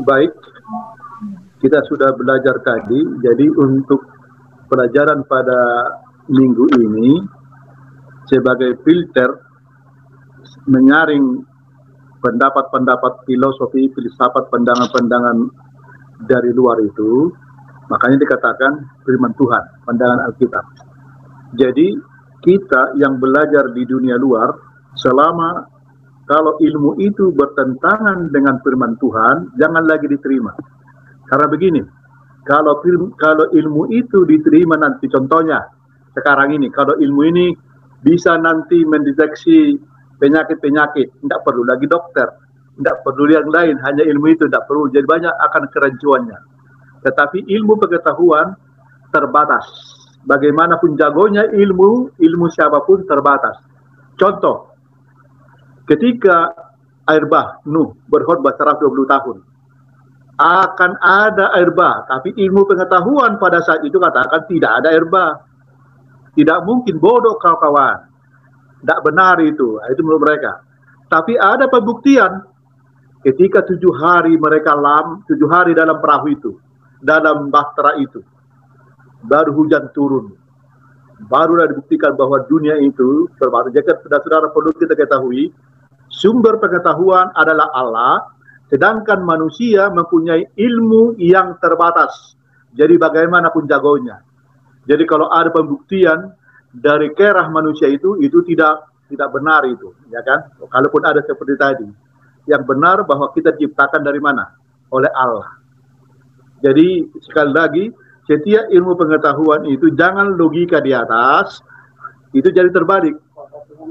Baik, kita sudah belajar tadi. Jadi untuk pelajaran pada minggu ini sebagai filter menyaring pendapat-pendapat filosofi, filsafat, pandangan-pandangan dari luar itu, makanya dikatakan firman Tuhan, pandangan Alkitab. Jadi kita yang belajar di dunia luar, selama kalau ilmu itu bertentangan dengan firman Tuhan, jangan lagi diterima. Karena begini, kalau kalau ilmu itu diterima nanti contohnya sekarang ini, kalau ilmu ini bisa nanti mendeteksi penyakit-penyakit, tidak perlu lagi dokter, tidak perlu yang lain, hanya ilmu itu tidak perlu. Jadi banyak akan kerancuannya. Tetapi ilmu pengetahuan terbatas. Bagaimanapun jagonya ilmu, ilmu siapa pun terbatas. Contoh, ketika air bah Nuh berkhutbah 120 tahun, akan ada air bah, tapi ilmu pengetahuan pada saat itu katakan tidak ada air bah. Tidak mungkin bodoh kawan-kawan. Tidak benar itu. Itu menurut mereka. Tapi ada pembuktian. Ketika tujuh hari mereka lam, tujuh hari dalam perahu itu. Dalam bahtera itu. Baru hujan turun. Barulah dibuktikan bahwa dunia itu terbaru. Jadi saudara-saudara perlu kita ketahui. Sumber pengetahuan adalah Allah. Sedangkan manusia mempunyai ilmu yang terbatas. Jadi bagaimanapun jagonya. Jadi kalau ada pembuktian dari kerah manusia itu itu tidak tidak benar itu, ya kan? Kalaupun ada seperti tadi, yang benar bahwa kita diciptakan dari mana? Oleh Allah. Jadi sekali lagi, setiap ilmu pengetahuan itu jangan logika di atas, itu jadi terbalik.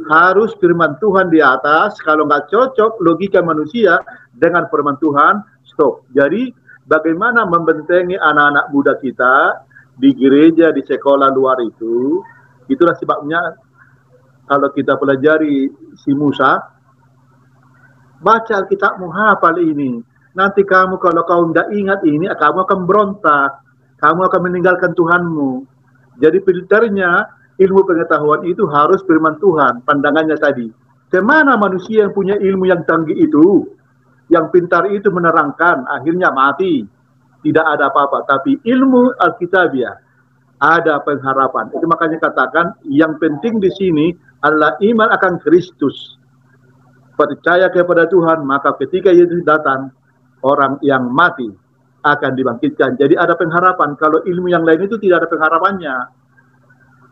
Harus firman Tuhan di atas, kalau nggak cocok logika manusia dengan firman Tuhan, stop. Jadi bagaimana membentengi anak-anak muda kita di gereja, di sekolah luar itu, Itulah sebabnya kalau kita pelajari si Musa, baca Alkitabmu hafal ini. Nanti kamu kalau kau tidak ingat ini, kamu akan berontak. Kamu akan meninggalkan Tuhanmu. Jadi filternya ilmu pengetahuan itu harus firman Tuhan, pandangannya tadi. Ke mana manusia yang punya ilmu yang canggih itu, yang pintar itu menerangkan, akhirnya mati. Tidak ada apa-apa. Tapi ilmu Alkitabiah, ada pengharapan. Itu makanya katakan yang penting di sini adalah iman akan Kristus. Percaya kepada Tuhan, maka ketika Yesus datang, orang yang mati akan dibangkitkan. Jadi ada pengharapan. Kalau ilmu yang lain itu tidak ada pengharapannya.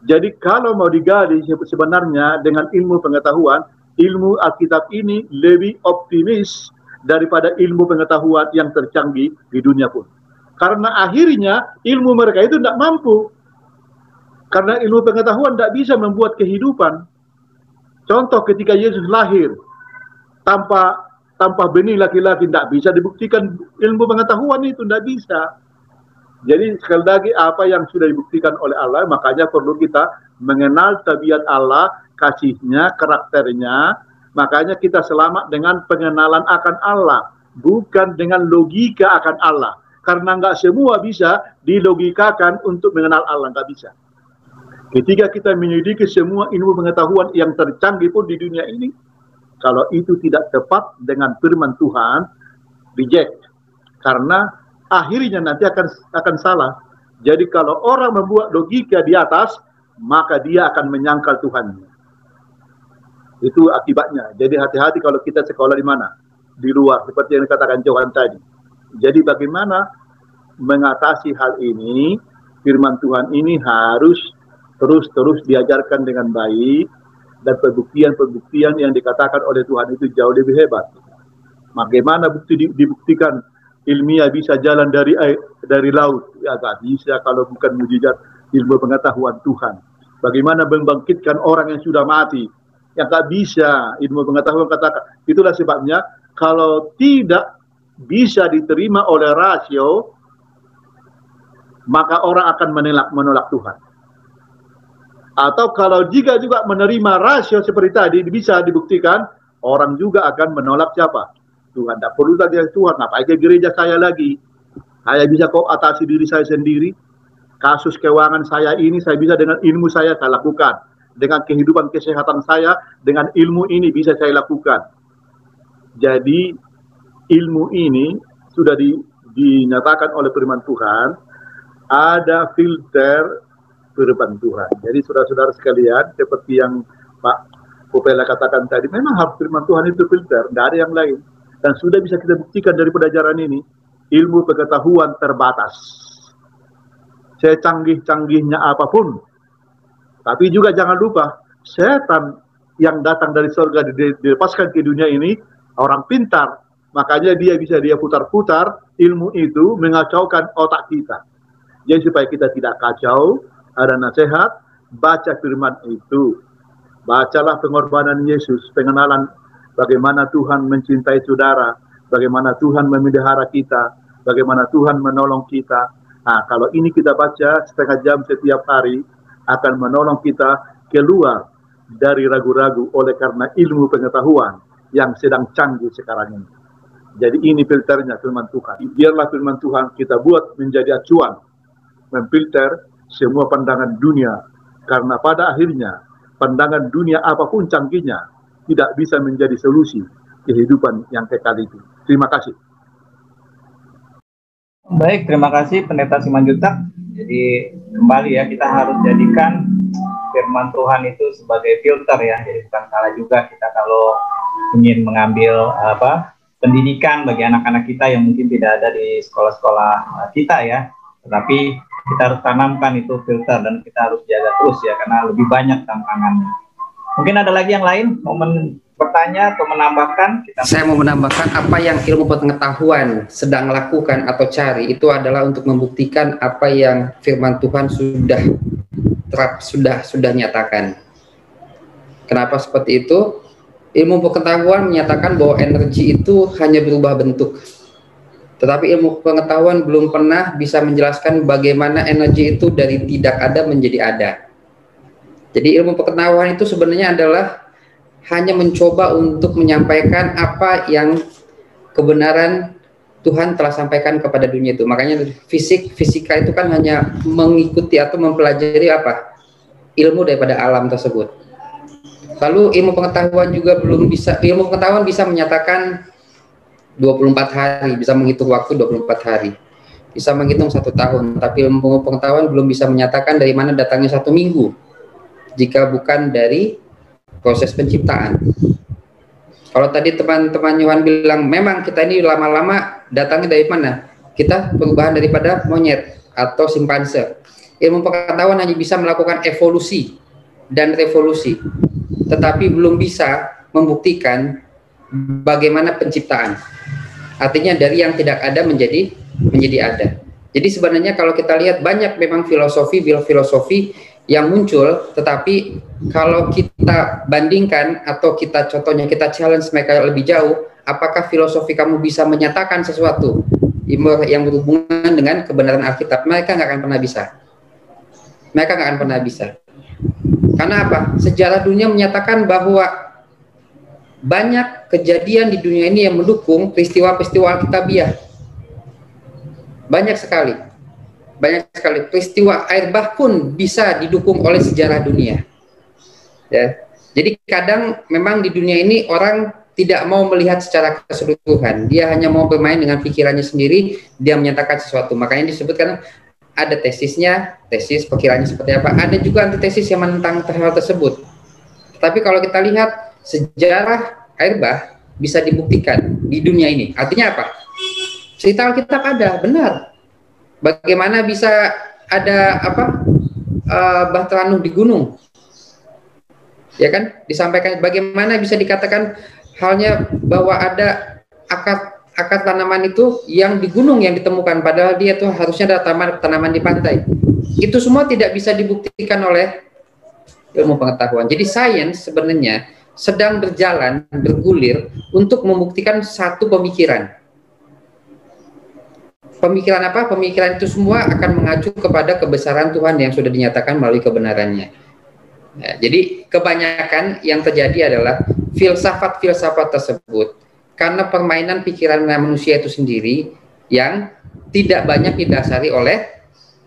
Jadi kalau mau digali sebenarnya dengan ilmu pengetahuan, ilmu Alkitab ini lebih optimis daripada ilmu pengetahuan yang tercanggih di dunia pun. Karena akhirnya ilmu mereka itu tidak mampu karena ilmu pengetahuan tidak bisa membuat kehidupan. Contoh ketika Yesus lahir tanpa tanpa benih laki-laki tidak bisa dibuktikan ilmu pengetahuan itu tidak bisa. Jadi sekali lagi apa yang sudah dibuktikan oleh Allah makanya perlu kita mengenal tabiat Allah, kasihnya, karakternya. Makanya kita selamat dengan pengenalan akan Allah, bukan dengan logika akan Allah. Karena nggak semua bisa dilogikakan untuk mengenal Allah, nggak bisa. Ketika kita menyelidiki semua ilmu pengetahuan yang tercanggih pun di dunia ini, kalau itu tidak tepat dengan firman Tuhan, reject. Karena akhirnya nanti akan akan salah. Jadi kalau orang membuat logika di atas, maka dia akan menyangkal Tuhan. Itu akibatnya. Jadi hati-hati kalau kita sekolah di mana? Di luar, seperti yang dikatakan Johan tadi. Jadi bagaimana mengatasi hal ini? Firman Tuhan ini harus terus-terus diajarkan dengan baik dan pembuktian-pembuktian yang dikatakan oleh Tuhan itu jauh lebih hebat. Bagaimana bukti dibuktikan ilmiah bisa jalan dari air, dari laut? Ya gak bisa kalau bukan mujizat ilmu pengetahuan Tuhan. Bagaimana membangkitkan orang yang sudah mati? Yang tak bisa ilmu pengetahuan katakan. Itulah sebabnya kalau tidak bisa diterima oleh rasio, maka orang akan menolak menolak Tuhan. Atau kalau jika juga menerima rasio seperti tadi bisa dibuktikan, orang juga akan menolak siapa? Tuhan. Tidak perlu lagi Tuhan. Apa ke gereja saya lagi? Saya bisa kok atasi diri saya sendiri. Kasus keuangan saya ini saya bisa dengan ilmu saya saya lakukan. Dengan kehidupan kesehatan saya, dengan ilmu ini bisa saya lakukan. Jadi ilmu ini sudah di, dinyatakan oleh firman Tuhan, ada filter firman Tuhan. Jadi saudara-saudara sekalian, seperti yang Pak Popela katakan tadi, memang harus firman Tuhan itu filter, tidak ada yang lain. Dan sudah bisa kita buktikan dari pelajaran ini, ilmu pengetahuan terbatas. Secanggih-canggihnya apa pun. Tapi juga jangan lupa, setan yang datang dari surga dilepaskan ke dunia ini, orang pintar. Makanya dia bisa dia putar-putar ilmu itu mengacaukan otak kita. Jadi supaya kita tidak kacau, ada nasihat, baca firman itu. Bacalah pengorbanan Yesus, pengenalan bagaimana Tuhan mencintai saudara, bagaimana Tuhan memelihara kita, bagaimana Tuhan menolong kita. Nah, kalau ini kita baca setengah jam setiap hari, akan menolong kita keluar dari ragu-ragu oleh karena ilmu pengetahuan yang sedang canggih sekarang ini. Jadi ini filternya firman Tuhan. Biarlah firman Tuhan kita buat menjadi acuan, memfilter semua pandangan dunia. Karena pada akhirnya pandangan dunia apa pun canggihnya tidak bisa menjadi solusi kehidupan yang kekal itu. Terima kasih. Baik, terima kasih Pendeta Simanjutak. Jadi kembali ya kita harus jadikan firman Tuhan itu sebagai filter ya. Jadi bukan salah juga kita kalau ingin mengambil apa pendidikan bagi anak-anak kita yang mungkin tidak ada di sekolah-sekolah kita ya. Tetapi kita harus tanamkan itu filter dan kita harus jaga terus ya karena lebih banyak tantangannya. Mungkin ada lagi yang lain mau bertanya atau menambahkan? Kita... Saya mau menambahkan apa yang ilmu pengetahuan sedang lakukan atau cari itu adalah untuk membuktikan apa yang firman Tuhan sudah terap sudah sudah nyatakan. Kenapa seperti itu? Ilmu pengetahuan menyatakan bahwa energi itu hanya berubah bentuk tetapi ilmu pengetahuan belum pernah bisa menjelaskan bagaimana energi itu dari tidak ada menjadi ada. Jadi ilmu pengetahuan itu sebenarnya adalah hanya mencoba untuk menyampaikan apa yang kebenaran Tuhan telah sampaikan kepada dunia itu. Makanya fisik, fisika itu kan hanya mengikuti atau mempelajari apa? Ilmu daripada alam tersebut. Lalu ilmu pengetahuan juga belum bisa, ilmu pengetahuan bisa menyatakan 24 hari, bisa menghitung waktu 24 hari. Bisa menghitung satu tahun, tapi ilmu pengetahuan belum bisa menyatakan dari mana datangnya satu minggu. Jika bukan dari proses penciptaan. Kalau tadi teman-teman Yohan bilang, memang kita ini lama-lama datangnya dari mana? Kita perubahan daripada monyet atau simpanse. Ilmu pengetahuan hanya bisa melakukan evolusi dan revolusi, tetapi belum bisa membuktikan bagaimana penciptaan. Artinya dari yang tidak ada menjadi menjadi ada. Jadi sebenarnya kalau kita lihat banyak memang filosofi filosofi yang muncul, tetapi kalau kita bandingkan atau kita contohnya kita challenge mereka lebih jauh, apakah filosofi kamu bisa menyatakan sesuatu yang berhubungan dengan kebenaran Alkitab? Mereka nggak akan pernah bisa. Mereka nggak akan pernah bisa. Karena apa? Sejarah dunia menyatakan bahwa banyak kejadian di dunia ini yang mendukung peristiwa-peristiwa Alkitabiah. Banyak sekali. Banyak sekali peristiwa air bah pun bisa didukung oleh sejarah dunia. Ya. Jadi kadang memang di dunia ini orang tidak mau melihat secara keseluruhan. Dia hanya mau bermain dengan pikirannya sendiri, dia menyatakan sesuatu. Makanya disebutkan ada tesisnya, tesis pikirannya seperti apa. Ada juga antitesis yang menentang hal tersebut. Tapi kalau kita lihat sejarah air bah bisa dibuktikan di dunia ini. Artinya apa? Cerita Alkitab ada, benar. Bagaimana bisa ada apa uh, di gunung? Ya kan? Disampaikan bagaimana bisa dikatakan halnya bahwa ada akar akar tanaman itu yang di gunung yang ditemukan padahal dia tuh harusnya ada tanaman tanaman di pantai. Itu semua tidak bisa dibuktikan oleh ilmu pengetahuan. Jadi sains sebenarnya sedang berjalan, bergulir untuk membuktikan satu pemikiran. Pemikiran apa? Pemikiran itu semua akan mengacu kepada kebesaran Tuhan yang sudah dinyatakan melalui kebenarannya. Nah, jadi kebanyakan yang terjadi adalah filsafat-filsafat tersebut karena permainan pikiran manusia itu sendiri yang tidak banyak didasari oleh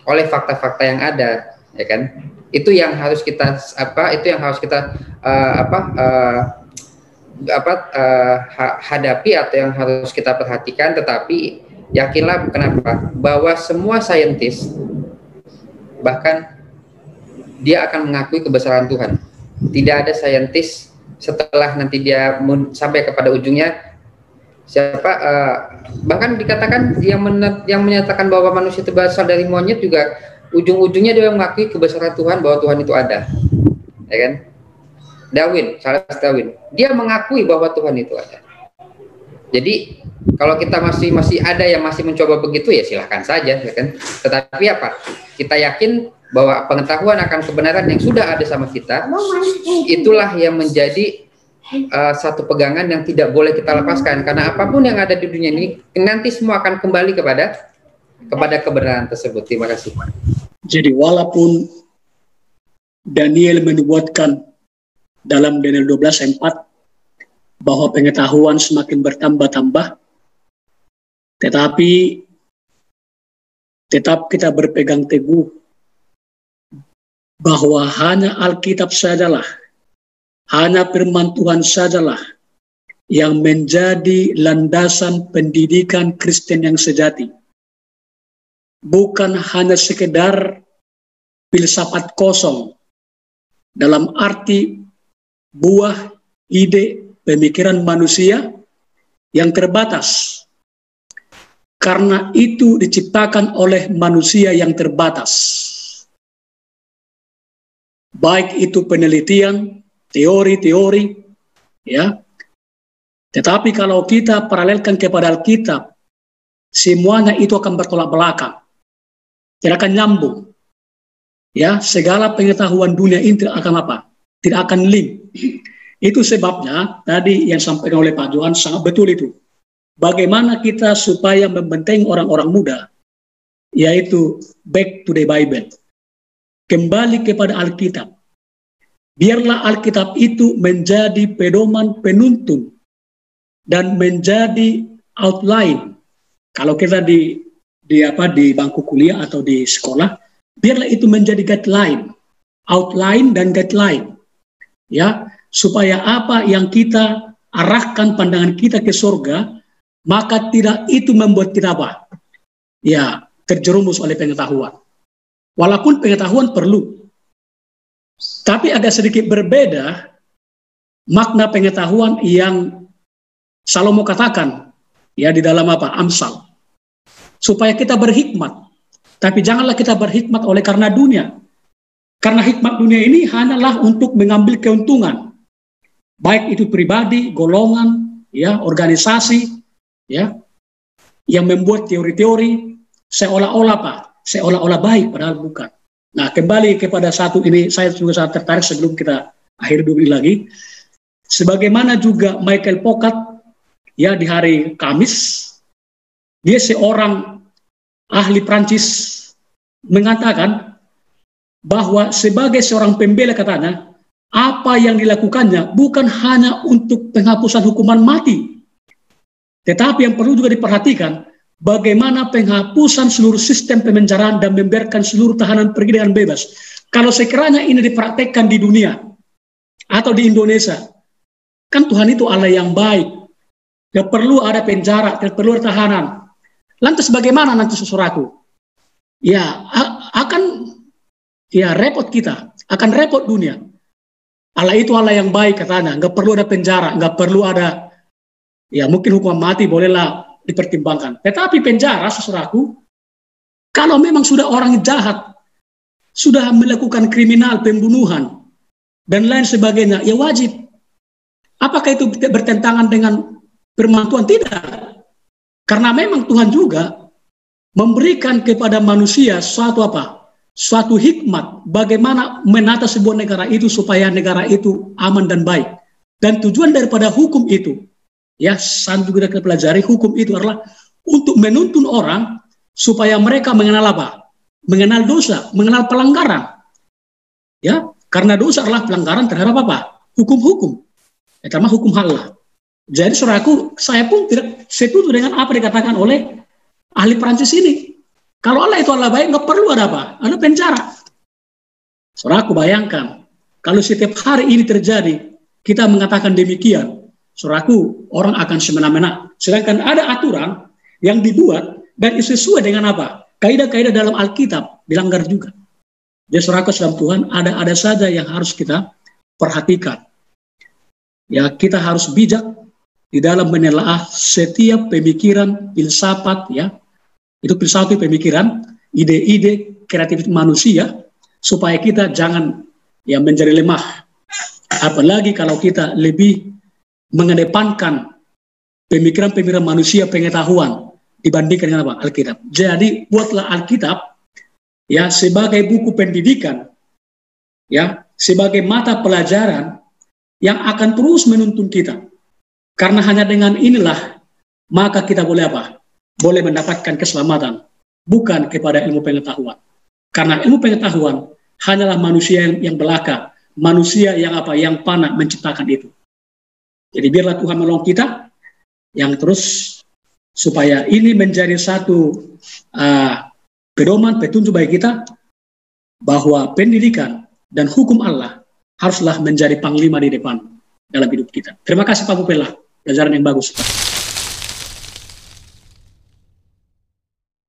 oleh fakta-fakta yang ada, ya kan? itu yang harus kita apa itu yang harus kita uh, apa uh, apa uh, hadapi atau yang harus kita perhatikan tetapi yakinlah kenapa bahwa semua saintis bahkan dia akan mengakui kebesaran Tuhan. Tidak ada saintis setelah nanti dia sampai kepada ujungnya siapa uh, bahkan dikatakan yang men yang menyatakan bahwa manusia itu berasal dari monyet juga ujung-ujungnya dia mengakui kebesaran Tuhan bahwa Tuhan itu ada. Ya kan? Darwin, Charles Darwin, dia mengakui bahwa Tuhan itu ada. Jadi kalau kita masih masih ada yang masih mencoba begitu ya silahkan saja, ya kan. Tetapi apa? Kita yakin bahwa pengetahuan akan kebenaran yang sudah ada sama kita, itulah yang menjadi uh, satu pegangan yang tidak boleh kita lepaskan. Karena apa pun yang ada di dunia ini nanti semua akan kembali kepada kepada kebenaran tersebut. Terima kasih. Jadi walaupun Daniel menubuatkan dalam Daniel 12 ayat 4 bahwa pengetahuan semakin bertambah-tambah, tetapi tetap kita berpegang teguh bahwa hanya Alkitab sajalah, hanya firman Tuhan sajalah yang menjadi landasan pendidikan Kristen yang sejati. Bukan hanya sekedar filsafat kosong dalam arti buah ide pemikiran manusia yang terbatas. Karena itu diciptakan oleh manusia yang terbatas. Baik itu penelitian, teori-teori, ya. Tetapi kalau kita paralelkan kepada Alkitab, semuanya itu akan bertolak belakang. Tidak akan nyambung. Ya, segala pengetahuan dunia ini tidak akan apa? Tidak akan link itu sebabnya tadi yang sampaikan oleh Pak Johan sangat betul itu. Bagaimana kita supaya membentengi orang-orang muda, yaitu back to the Bible. Kembali kepada Alkitab. Biarlah Alkitab itu menjadi pedoman penuntun dan menjadi outline. Kalau kita di di apa di bangku kuliah atau di sekolah, biarlah itu menjadi guideline, outline dan guideline. Ya, supaya apa yang kita arahkan pandangan kita ke surga, maka tidak itu membuat kita apa? Ya, terjerumus oleh pengetahuan. Walaupun pengetahuan perlu. Tapi ada sedikit berbeda makna pengetahuan yang Salomo katakan ya di dalam apa? Amsal. Supaya kita berhikmat. Tapi janganlah kita berhikmat oleh karena dunia. Karena hikmat dunia ini hanyalah untuk mengambil keuntungan baik itu pribadi, golongan, ya, organisasi, ya, yang membuat teori-teori seolah-olah apa? Seolah-olah baik, padahal bukan. Nah, kembali kepada satu ini, saya juga sangat tertarik sebelum kita akhir dulu lagi. Sebagaimana juga Michael Pokat, ya di hari Kamis, dia seorang ahli Prancis mengatakan bahwa sebagai seorang pembela katanya, apa yang dilakukannya bukan hanya untuk penghapusan hukuman mati, tetapi yang perlu juga diperhatikan bagaimana penghapusan seluruh sistem pemenjaraan dan membiarkan seluruh tahanan pergi dengan bebas. Kalau sekiranya ini dipraktekkan di dunia atau di Indonesia, kan Tuhan itu Allah yang baik. Tidak perlu ada penjara, tidak perlu ada tahanan. Lantas bagaimana nanti sesuatu? Ya, akan ya repot kita, akan repot dunia. Allah itu Allah yang baik katanya, nggak perlu ada penjara, nggak perlu ada ya mungkin hukuman mati bolehlah dipertimbangkan. Tetapi penjara sesuatu kalau memang sudah orang jahat, sudah melakukan kriminal, pembunuhan dan lain sebagainya, ya wajib. Apakah itu bertentangan dengan firman Tuhan? Tidak. Karena memang Tuhan juga memberikan kepada manusia suatu apa? Suatu hikmat bagaimana menata sebuah negara itu supaya negara itu aman dan baik. Dan tujuan daripada hukum itu, ya, saya juga kita pelajari hukum itu adalah untuk menuntun orang supaya mereka mengenal apa? Mengenal dosa, mengenal pelanggaran. Ya, karena dosa adalah pelanggaran terhadap apa? Hukum-hukum. Terutama hukum halal. Jadi saudaraku, saya pun tidak setuju dengan apa dikatakan oleh ahli Prancis ini. Kalau Allah itu Allah baik, nggak perlu ada apa? Ada penjara. Saudaraku bayangkan, kalau setiap hari ini terjadi, kita mengatakan demikian, saudaraku, orang akan semena-mena. Sedangkan ada aturan yang dibuat dan sesuai dengan apa? Kaidah-kaidah dalam Alkitab dilanggar juga. Jadi saudara dalam Tuhan ada-ada saja yang harus kita perhatikan. Ya kita harus bijak di dalam menelaah setiap pemikiran, filsafat ya. Itu filsafat pemikiran, ide-ide kreatif manusia supaya kita jangan ya menjadi lemah. Apalagi kalau kita lebih mengedepankan pemikiran-pemikiran manusia pengetahuan dibandingkan dengan apa? Alkitab. Jadi buatlah Alkitab ya sebagai buku pendidikan ya sebagai mata pelajaran yang akan terus menuntun kita. Karena hanya dengan inilah maka kita boleh apa? Boleh mendapatkan keselamatan bukan kepada ilmu pengetahuan. Karena ilmu pengetahuan hanyalah manusia yang, yang belaka, manusia yang apa? Yang panah menciptakan itu. Jadi biarlah Tuhan menolong kita yang terus supaya ini menjadi satu uh, pedoman petunjuk bagi kita bahwa pendidikan dan hukum Allah haruslah menjadi panglima di depan dalam hidup kita. Terima kasih Pak Bupela, pelajaran yang bagus.